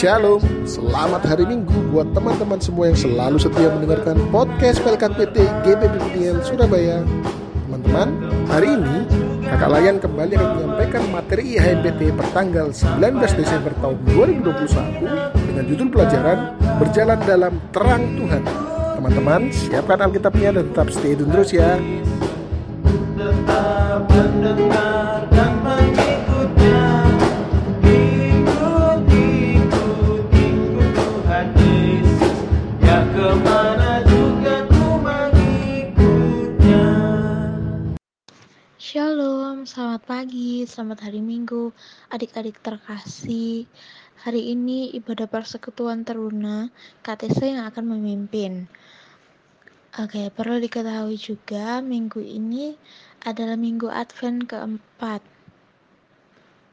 Shalom, selamat hari Minggu buat teman-teman semua yang selalu setia mendengarkan podcast Pelkat PT GBPPDL Surabaya. Teman-teman, hari ini kakak Layan kembali akan menyampaikan materi IHMPT pertanggal 19 Desember tahun 2021 dengan judul pelajaran Berjalan dalam Terang Tuhan. Teman-teman, siapkan Alkitabnya dan tetap stay tune terus ya. Pagi, selamat hari Minggu, adik-adik terkasih. Hari ini ibadah persekutuan teruna KTC yang akan memimpin. Oke, perlu diketahui juga minggu ini adalah minggu Advent keempat.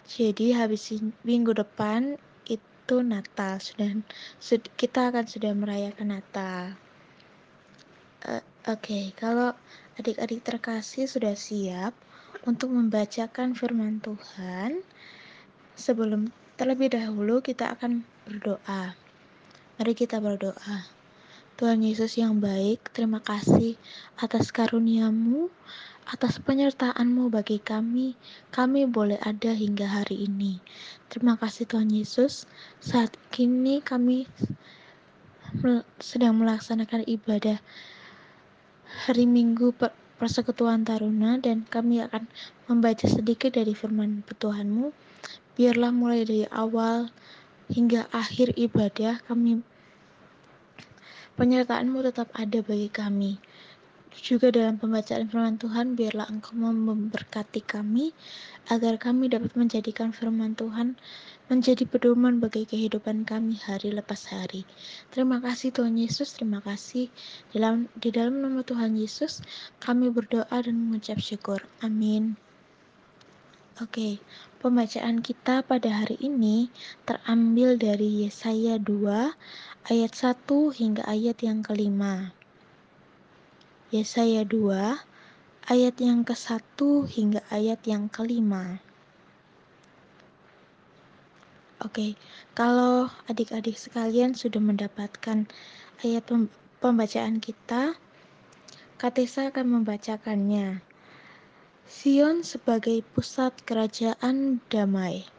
Jadi habis minggu depan itu Natal, sudah kita akan sudah merayakan Natal. Uh, Oke, okay, kalau adik-adik terkasih sudah siap untuk membacakan firman Tuhan, sebelum Terlebih dahulu kita akan berdoa. Mari kita berdoa. Tuhan Yesus yang baik, terima kasih atas karuniamu, atas penyertaanmu bagi kami. Kami boleh ada hingga hari ini. Terima kasih Tuhan Yesus. Saat kini kami sedang melaksanakan ibadah hari Minggu persekutuan Taruna dan kami akan membaca sedikit dari firman Tuhanmu. Biarlah mulai dari awal hingga akhir ibadah kami penyertaanmu tetap ada bagi kami. Juga dalam pembacaan firman Tuhan biarlah engkau memberkati kami agar kami dapat menjadikan firman Tuhan menjadi pedoman bagi kehidupan kami hari lepas hari. Terima kasih Tuhan Yesus, terima kasih. Dalam di dalam nama Tuhan Yesus kami berdoa dan mengucap syukur. Amin. Oke, pembacaan kita pada hari ini terambil dari Yesaya 2 ayat 1 hingga ayat yang kelima. Yesaya 2 ayat yang ke-1 hingga ayat yang kelima. Oke, kalau adik-adik sekalian sudah mendapatkan ayat pembacaan kita, Katesa akan membacakannya. Sion sebagai pusat kerajaan damai.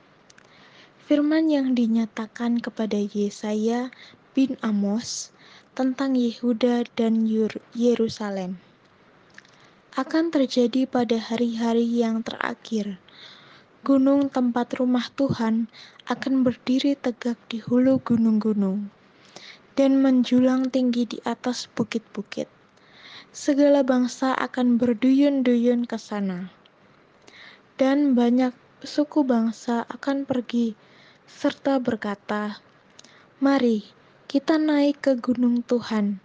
Firman yang dinyatakan kepada Yesaya bin Amos tentang Yehuda dan Yerusalem akan terjadi pada hari-hari yang terakhir. Gunung tempat rumah Tuhan akan berdiri tegak di hulu gunung-gunung dan menjulang tinggi di atas bukit-bukit segala bangsa akan berduyun-duyun ke sana. Dan banyak suku bangsa akan pergi serta berkata, "Mari kita naik ke gunung Tuhan,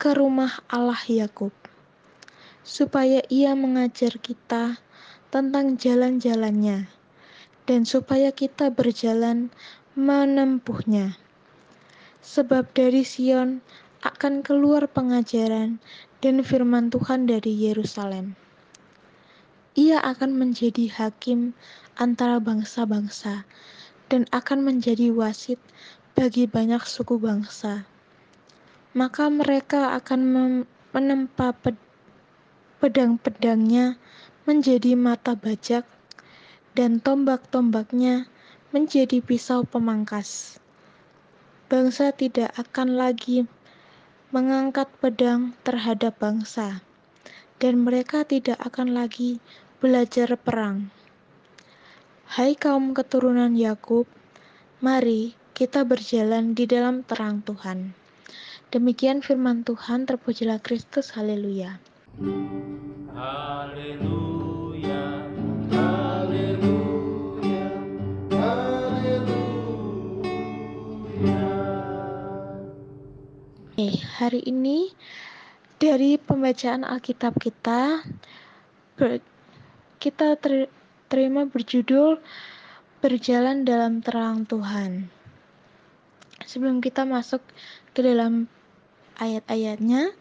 ke rumah Allah Yakub, supaya Ia mengajar kita tentang jalan-jalannya, dan supaya kita berjalan menempuhnya." Sebab dari Sion akan keluar pengajaran dan firman Tuhan dari Yerusalem. Ia akan menjadi hakim antara bangsa-bangsa dan akan menjadi wasit bagi banyak suku bangsa. Maka mereka akan menempa pedang-pedangnya menjadi mata bajak dan tombak-tombaknya menjadi pisau pemangkas. Bangsa tidak akan lagi mengangkat pedang terhadap bangsa, dan mereka tidak akan lagi belajar perang. Hai kaum keturunan Yakub, mari kita berjalan di dalam terang Tuhan. Demikian firman Tuhan, terpujilah Kristus, haleluya. Haleluya. Hari ini dari pembacaan Alkitab kita ber, kita ter, terima berjudul Berjalan dalam Terang Tuhan. Sebelum kita masuk ke dalam ayat-ayatnya,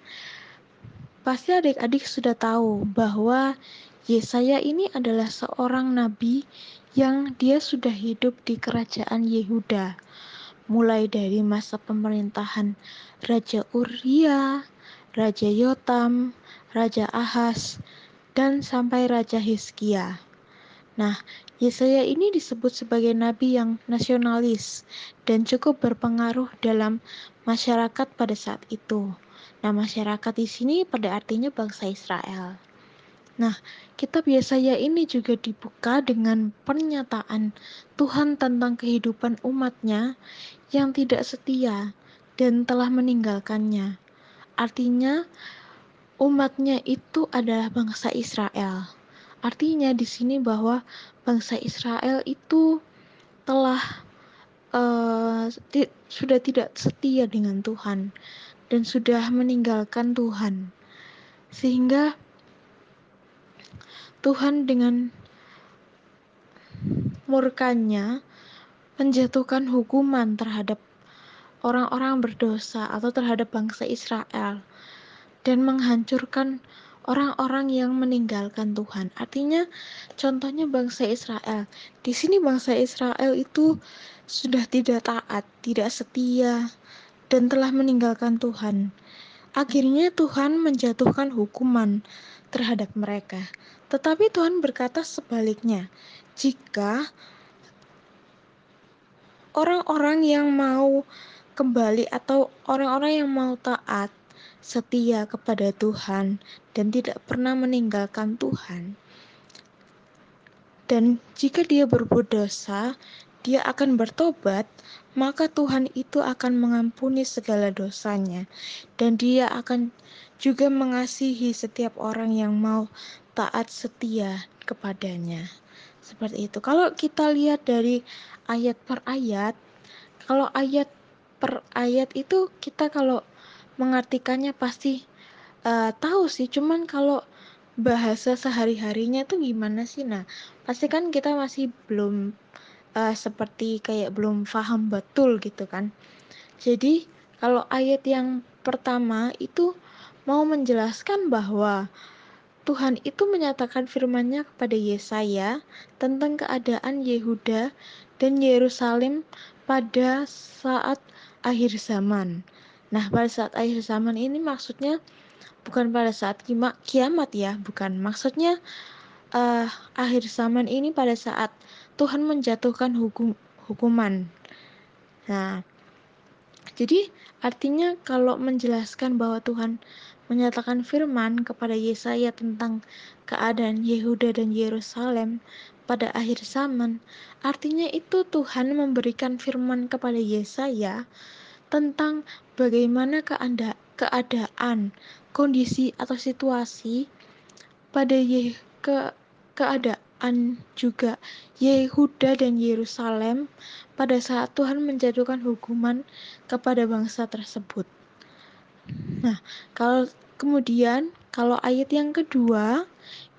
pasti adik-adik sudah tahu bahwa Yesaya ini adalah seorang nabi yang dia sudah hidup di kerajaan Yehuda mulai dari masa pemerintahan Raja Uria, Raja Yotam, Raja Ahas, dan sampai Raja Hizkia. Nah, Yesaya ini disebut sebagai nabi yang nasionalis dan cukup berpengaruh dalam masyarakat pada saat itu. Nah, masyarakat di sini pada artinya bangsa Israel. Nah, kitab Yesaya ini juga dibuka dengan pernyataan Tuhan tentang kehidupan umatnya yang tidak setia dan telah meninggalkannya. Artinya, umatnya itu adalah bangsa Israel. Artinya di sini bahwa bangsa Israel itu telah uh, sudah tidak setia dengan Tuhan dan sudah meninggalkan Tuhan. Sehingga Tuhan dengan murkanya menjatuhkan hukuman terhadap orang-orang berdosa atau terhadap bangsa Israel dan menghancurkan orang-orang yang meninggalkan Tuhan. Artinya, contohnya bangsa Israel. Di sini bangsa Israel itu sudah tidak taat, tidak setia, dan telah meninggalkan Tuhan. Akhirnya Tuhan menjatuhkan hukuman terhadap mereka. Tetapi Tuhan berkata sebaliknya, jika orang-orang yang mau kembali atau orang-orang yang mau taat setia kepada Tuhan dan tidak pernah meninggalkan Tuhan. Dan jika dia berbuat dosa, dia akan bertobat, maka Tuhan itu akan mengampuni segala dosanya, dan Dia akan juga mengasihi setiap orang yang mau taat setia kepadanya. Seperti itu. Kalau kita lihat dari ayat per ayat, kalau ayat per ayat itu kita kalau mengartikannya pasti uh, tahu sih cuman kalau bahasa sehari-harinya tuh gimana sih nah pasti kan kita masih belum uh, seperti kayak belum paham betul gitu kan jadi kalau ayat yang pertama itu mau menjelaskan bahwa Tuhan itu menyatakan firman-Nya kepada Yesaya tentang keadaan Yehuda dan Yerusalem pada saat akhir zaman. Nah, pada saat akhir zaman ini maksudnya bukan pada saat kiamat ya, bukan. Maksudnya uh, akhir zaman ini pada saat Tuhan menjatuhkan hukum hukuman. Nah, jadi artinya kalau menjelaskan bahwa Tuhan menyatakan firman kepada Yesaya tentang keadaan Yehuda dan Yerusalem pada akhir zaman, artinya itu Tuhan memberikan firman kepada Yesaya tentang bagaimana keadaan, kondisi atau situasi pada Ye, ke, keadaan juga Yehuda dan Yerusalem pada saat Tuhan menjatuhkan hukuman kepada bangsa tersebut. Nah, kalau kemudian kalau ayat yang kedua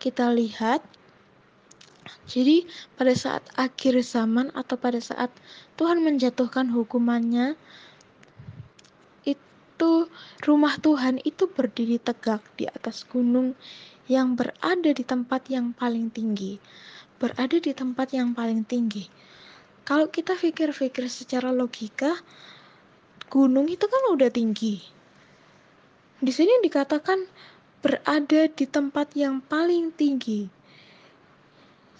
kita lihat jadi pada saat akhir zaman atau pada saat Tuhan menjatuhkan hukumannya itu rumah Tuhan itu berdiri tegak di atas gunung yang berada di tempat yang paling tinggi. Berada di tempat yang paling tinggi. Kalau kita pikir-pikir secara logika, gunung itu kan udah tinggi. Di sini dikatakan berada di tempat yang paling tinggi.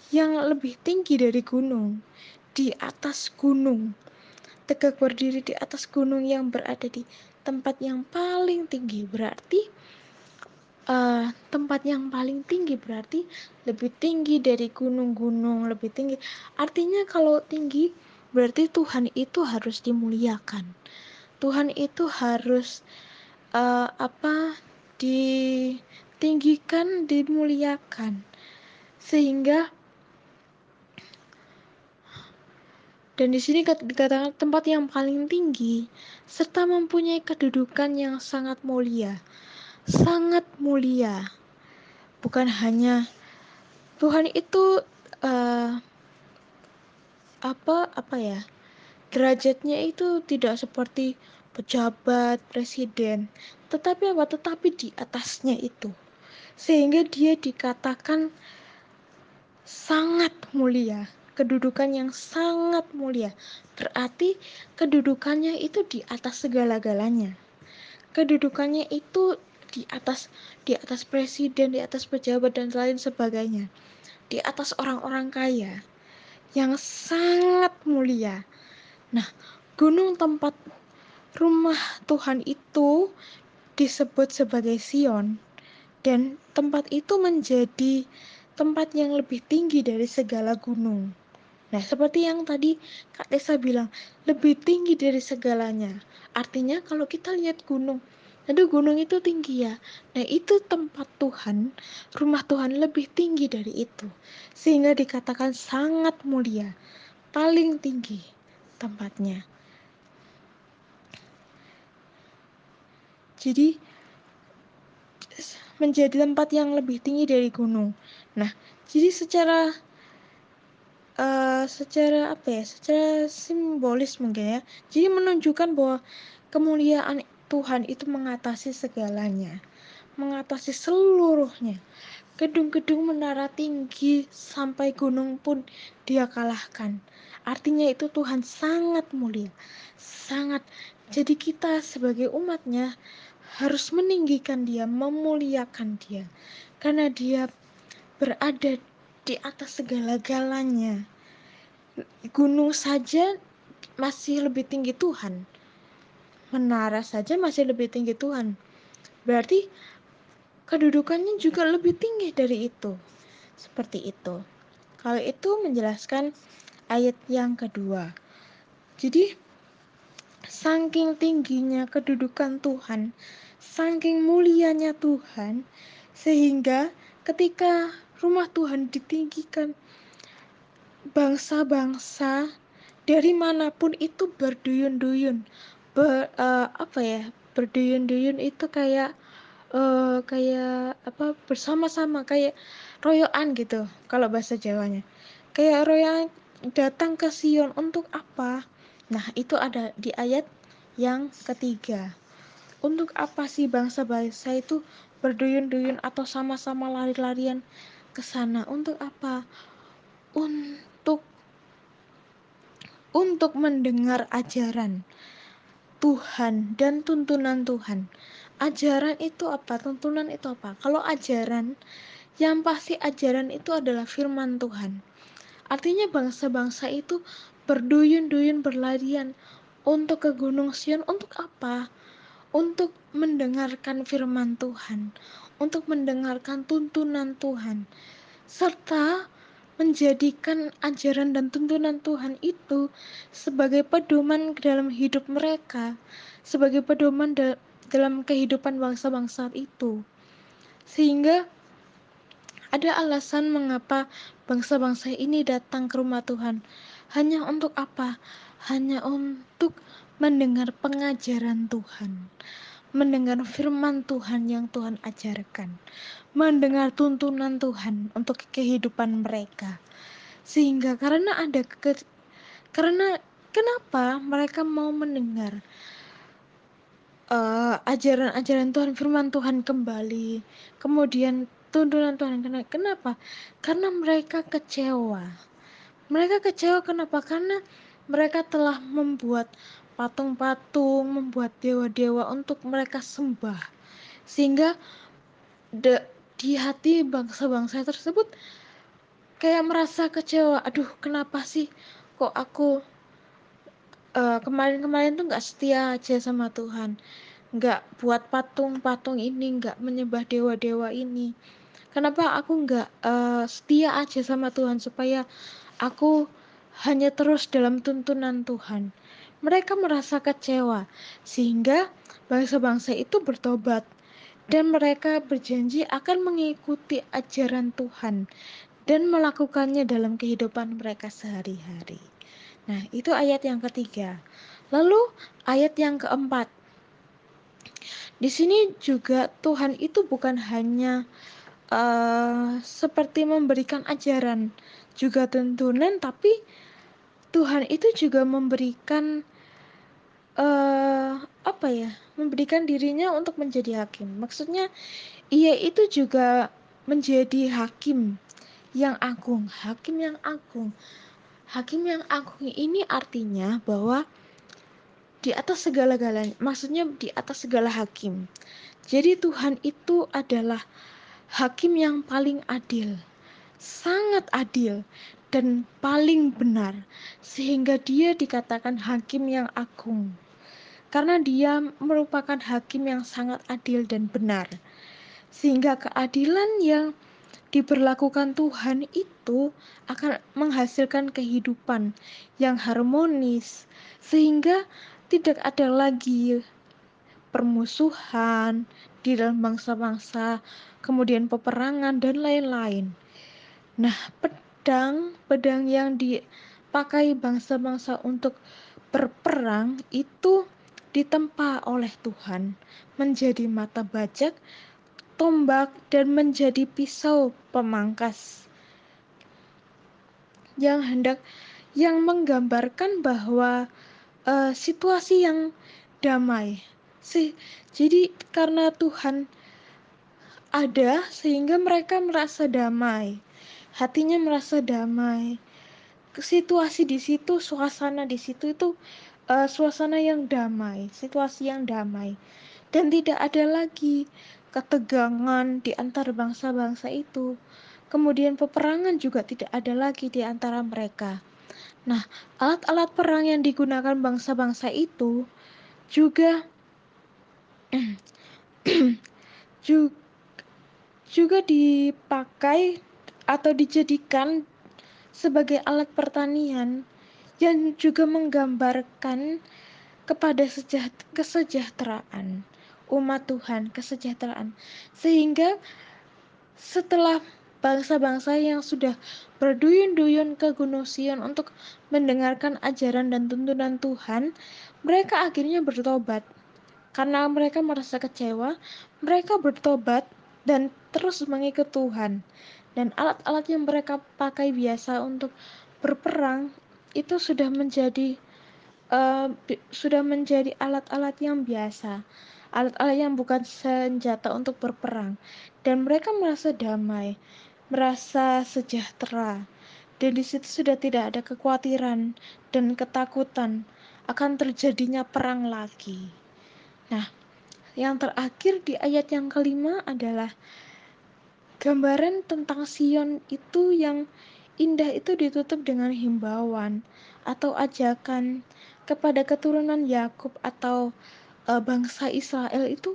Yang lebih tinggi dari gunung, di atas gunung. Tegak berdiri di atas gunung yang berada di tempat yang paling tinggi berarti uh, tempat yang paling tinggi berarti lebih tinggi dari gunung-gunung lebih tinggi artinya kalau tinggi berarti Tuhan itu harus dimuliakan Tuhan itu harus uh, apa ditinggikan dimuliakan sehingga dan di sini dikatakan tempat yang paling tinggi serta mempunyai kedudukan yang sangat mulia. Sangat mulia. Bukan hanya Tuhan itu uh, apa apa ya? Derajatnya itu tidak seperti pejabat, presiden, tetapi apa? Tetapi di atasnya itu. Sehingga dia dikatakan sangat mulia kedudukan yang sangat mulia. Berarti kedudukannya itu di atas segala-galanya. Kedudukannya itu di atas di atas presiden, di atas pejabat dan lain sebagainya. Di atas orang-orang kaya yang sangat mulia. Nah, gunung tempat rumah Tuhan itu disebut sebagai Sion dan tempat itu menjadi tempat yang lebih tinggi dari segala gunung. Nah, seperti yang tadi Kak Tessa bilang, lebih tinggi dari segalanya. Artinya kalau kita lihat gunung, aduh gunung itu tinggi ya. Nah, itu tempat Tuhan, rumah Tuhan lebih tinggi dari itu. Sehingga dikatakan sangat mulia, paling tinggi tempatnya. Jadi menjadi tempat yang lebih tinggi dari gunung. Nah, jadi secara uh, secara apa ya? Secara simbolis mungkin ya. Jadi menunjukkan bahwa kemuliaan Tuhan itu mengatasi segalanya, mengatasi seluruhnya. Gedung-gedung menara tinggi sampai gunung pun dia kalahkan. Artinya itu Tuhan sangat mulia, sangat. Jadi kita sebagai umatnya harus meninggikan dia, memuliakan dia. Karena dia berada di atas segala-galanya. Gunung saja masih lebih tinggi Tuhan. Menara saja masih lebih tinggi Tuhan. Berarti kedudukannya juga lebih tinggi dari itu. Seperti itu. Kalau itu menjelaskan ayat yang kedua. Jadi saking tingginya kedudukan Tuhan, saking mulianya Tuhan sehingga ketika rumah Tuhan ditinggikan bangsa-bangsa dari mana pun itu berduyun-duyun ber, uh, apa ya berduyun-duyun itu kayak uh, kayak apa bersama-sama kayak royoan gitu kalau bahasa Jawanya. Kayak royoan datang ke Sion untuk apa? Nah itu ada di ayat yang ketiga untuk apa sih bangsa-bangsa itu berduyun-duyun atau sama-sama lari-larian ke sana? Untuk apa? Untuk untuk mendengar ajaran Tuhan dan tuntunan Tuhan. Ajaran itu apa? Tuntunan itu apa? Kalau ajaran, yang pasti ajaran itu adalah firman Tuhan. Artinya bangsa-bangsa itu berduyun-duyun berlarian untuk ke Gunung Sion untuk apa? Untuk mendengarkan firman Tuhan, untuk mendengarkan tuntunan Tuhan, serta menjadikan ajaran dan tuntunan Tuhan itu sebagai pedoman dalam hidup mereka, sebagai pedoman da dalam kehidupan bangsa-bangsa itu. Sehingga ada alasan mengapa bangsa-bangsa ini datang ke rumah Tuhan. Hanya untuk apa? Hanya untuk mendengar pengajaran Tuhan, mendengar firman Tuhan yang Tuhan ajarkan, mendengar tuntunan Tuhan untuk kehidupan mereka. Sehingga karena ada ke, karena kenapa mereka mau mendengar uh, ajaran-ajaran Tuhan, firman Tuhan kembali, kemudian tuntunan Tuhan. Kenapa? Karena mereka kecewa. Mereka kecewa kenapa? Karena mereka telah membuat patung-patung, membuat dewa-dewa untuk mereka sembah. Sehingga de, di hati bangsa-bangsa tersebut kayak merasa kecewa. Aduh, kenapa sih kok aku kemarin kemarin-kemarin tuh nggak setia aja sama Tuhan. Nggak buat patung-patung ini, nggak menyembah dewa-dewa ini. Kenapa aku nggak uh, setia aja sama Tuhan supaya aku hanya terus dalam tuntunan Tuhan mereka merasa kecewa, sehingga bangsa-bangsa itu bertobat dan mereka berjanji akan mengikuti ajaran Tuhan dan melakukannya dalam kehidupan mereka sehari-hari. Nah, itu ayat yang ketiga. Lalu ayat yang keempat. Di sini juga Tuhan itu bukan hanya uh, seperti memberikan ajaran, juga tuntunan, tapi Tuhan itu juga memberikan uh, apa ya memberikan dirinya untuk menjadi hakim. Maksudnya ia itu juga menjadi hakim yang agung. Hakim yang agung. Hakim yang agung ini artinya bahwa di atas segala-galanya, maksudnya di atas segala hakim. Jadi Tuhan itu adalah hakim yang paling adil, sangat adil dan paling benar, sehingga dia dikatakan hakim yang agung. Karena dia merupakan hakim yang sangat adil dan benar. Sehingga keadilan yang diberlakukan Tuhan itu akan menghasilkan kehidupan yang harmonis sehingga tidak ada lagi permusuhan di dalam bangsa-bangsa, kemudian peperangan dan lain-lain. Nah, pedang, pedang yang dipakai bangsa-bangsa untuk berperang itu ditempa oleh Tuhan menjadi mata bajak tombak dan menjadi pisau pemangkas yang hendak yang menggambarkan bahwa uh, situasi yang damai. Si, jadi karena Tuhan ada sehingga mereka merasa damai. Hatinya merasa damai. Situasi di situ, suasana di situ itu uh, suasana yang damai, situasi yang damai. Dan tidak ada lagi ketegangan di antara bangsa-bangsa itu. Kemudian peperangan juga tidak ada lagi di antara mereka. Nah, alat-alat perang yang digunakan bangsa-bangsa itu juga juga dipakai atau dijadikan sebagai alat pertanian yang juga menggambarkan kepada kesejahteraan umat Tuhan, kesejahteraan. Sehingga setelah bangsa-bangsa yang sudah berduyun-duyun ke Gunung Sion untuk mendengarkan ajaran dan tuntunan Tuhan, mereka akhirnya bertobat. Karena mereka merasa kecewa, mereka bertobat dan terus mengikut Tuhan. Dan alat-alat yang mereka pakai biasa untuk berperang itu sudah menjadi uh, sudah menjadi alat-alat yang biasa. Alat-alat yang bukan senjata untuk berperang, dan mereka merasa damai, merasa sejahtera, dan di situ sudah tidak ada kekhawatiran dan ketakutan akan terjadinya perang lagi. Nah, yang terakhir di ayat yang kelima adalah gambaran tentang Sion itu yang indah itu ditutup dengan himbauan atau ajakan kepada keturunan Yakub atau uh, bangsa Israel itu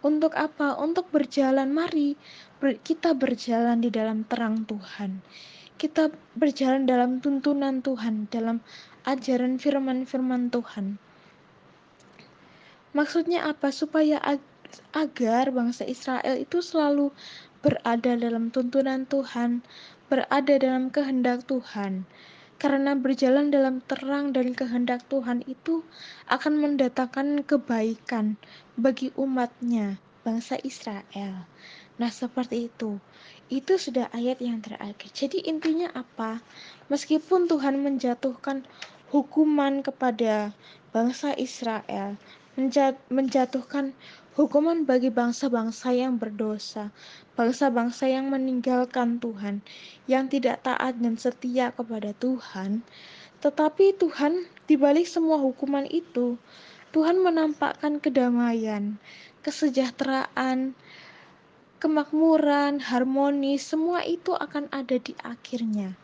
untuk apa? Untuk berjalan. Mari ber, kita berjalan di dalam terang Tuhan. Kita berjalan dalam tuntunan Tuhan, dalam ajaran firman-firman Tuhan. Maksudnya apa? Supaya ag agar bangsa Israel itu selalu berada dalam tuntunan Tuhan, berada dalam kehendak Tuhan karena berjalan dalam terang dan kehendak Tuhan itu akan mendatangkan kebaikan bagi umatnya, bangsa Israel. Nah, seperti itu. Itu sudah ayat yang terakhir. Jadi intinya apa? Meskipun Tuhan menjatuhkan hukuman kepada bangsa Israel, menjatuhkan hukuman bagi bangsa-bangsa yang berdosa, bangsa-bangsa yang meninggalkan Tuhan, yang tidak taat dan setia kepada Tuhan. Tetapi Tuhan, di balik semua hukuman itu, Tuhan menampakkan kedamaian, kesejahteraan, kemakmuran, harmoni, semua itu akan ada di akhirnya.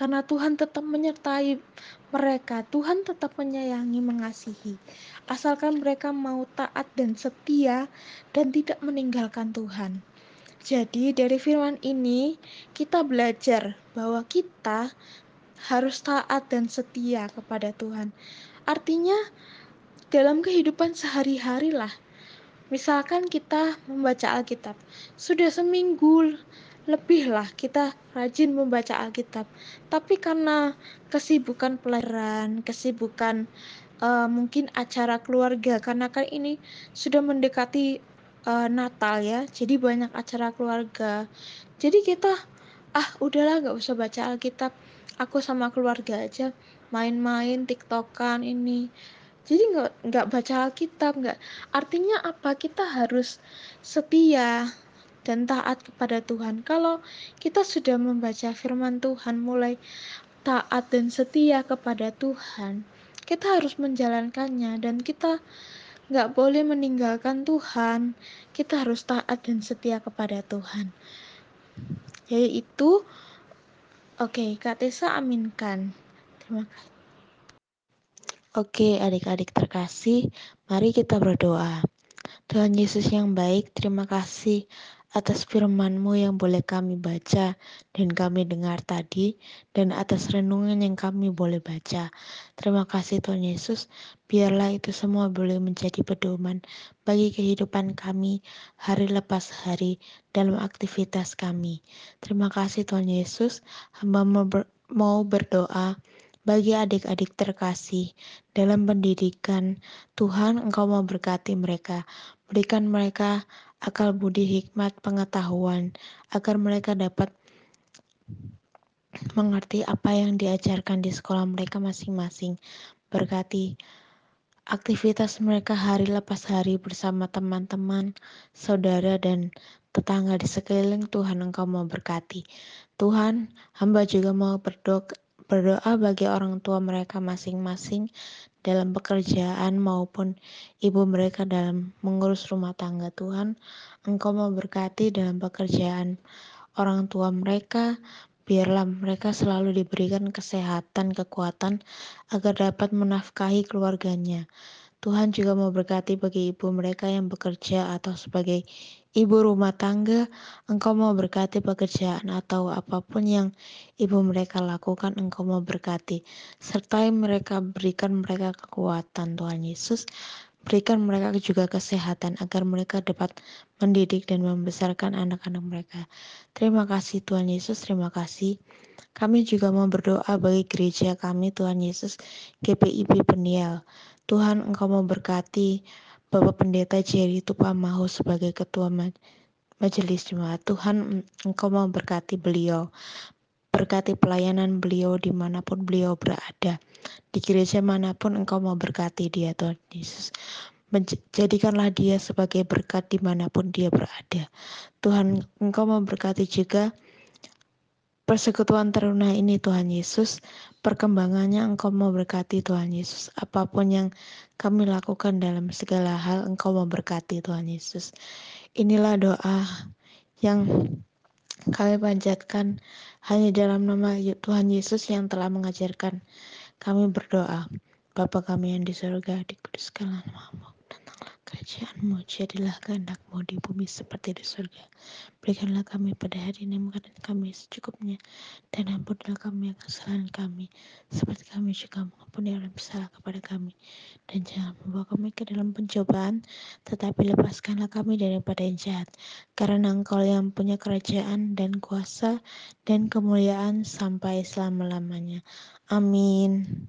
Karena Tuhan tetap menyertai mereka, Tuhan tetap menyayangi, mengasihi. Asalkan mereka mau taat dan setia dan tidak meninggalkan Tuhan. Jadi dari firman ini kita belajar bahwa kita harus taat dan setia kepada Tuhan. Artinya dalam kehidupan sehari-hari lah. Misalkan kita membaca Alkitab, sudah seminggu lebih lah kita rajin membaca Alkitab. Tapi karena kesibukan pelajaran, kesibukan uh, mungkin acara keluarga, karena kan ini sudah mendekati uh, Natal ya, jadi banyak acara keluarga. Jadi kita ah udahlah nggak usah baca Alkitab, aku sama keluarga aja main-main tiktokan ini jadi nggak nggak baca Alkitab nggak artinya apa kita harus setia dan taat kepada Tuhan. Kalau kita sudah membaca firman Tuhan mulai taat dan setia kepada Tuhan, kita harus menjalankannya dan kita nggak boleh meninggalkan Tuhan. Kita harus taat dan setia kepada Tuhan. Yaitu, oke, okay, Kak Tessa aminkan. Terima kasih. Oke, adik-adik terkasih, mari kita berdoa. Tuhan Yesus yang baik, terima kasih atas firman-Mu yang boleh kami baca dan kami dengar tadi, dan atas renungan yang kami boleh baca. Terima kasih Tuhan Yesus, biarlah itu semua boleh menjadi pedoman bagi kehidupan kami hari lepas hari dalam aktivitas kami. Terima kasih Tuhan Yesus, hamba mau berdoa bagi adik-adik terkasih dalam pendidikan, Tuhan Engkau memberkati mereka, berikan mereka akal budi hikmat pengetahuan, agar mereka dapat mengerti apa yang diajarkan di sekolah mereka masing-masing. Berkati aktivitas mereka hari lepas hari bersama teman-teman, saudara, dan tetangga di sekeliling Tuhan Engkau memberkati. Tuhan, hamba juga mau berdoa berdoa bagi orang tua mereka masing-masing dalam pekerjaan maupun ibu mereka dalam mengurus rumah tangga Tuhan. Engkau memberkati dalam pekerjaan orang tua mereka, biarlah mereka selalu diberikan kesehatan, kekuatan agar dapat menafkahi keluarganya. Tuhan juga memberkati bagi ibu mereka yang bekerja atau sebagai ibu rumah tangga, engkau mau berkati pekerjaan atau apa pun yang ibu mereka lakukan, engkau mau berkati. Sertai mereka, berikan mereka kekuatan Tuhan Yesus, berikan mereka juga kesehatan agar mereka dapat mendidik dan membesarkan anak-anak mereka. Terima kasih Tuhan Yesus, terima kasih. Kami juga mau berdoa bagi gereja kami Tuhan Yesus, GPIB Peniel. Tuhan Engkau memberkati Bapak Pendeta Jerry Tupamahu sebagai Ketua Majelis Jemaat. Tuhan Engkau memberkati beliau. Berkati pelayanan beliau di mana pun beliau berada. Di gereja mana pun Engkau mau berkati dia Tuhan Yesus. Jadikanlah dia sebagai berkat di mana pun dia berada. Tuhan Engkau memberkati juga persekutuan teruna ini Tuhan Yesus, perkembangannya Engkau memberkati Tuhan Yesus. Apa pun yang kami lakukan dalam segala hal Engkau memberkati Tuhan Yesus. Inilah doa yang kami panjatkan hanya dalam nama Tuhan Yesus yang telah mengajarkan kami berdoa. Bapa kami yang di surga, dikuduskanlah namamu kerajaanmu, jadilah kehendakmu di bumi seperti di surga. Berikanlah kami pada hari ini makanan kami secukupnya, dan ampunilah kami yang kesalahan kami, seperti kami juga mengampuni orang bersalah kepada kami. Dan jangan membawa kami ke dalam pencobaan, tetapi lepaskanlah kami daripada yang jahat, karena engkau yang punya kerajaan dan kuasa dan kemuliaan sampai selama-lamanya. Amin.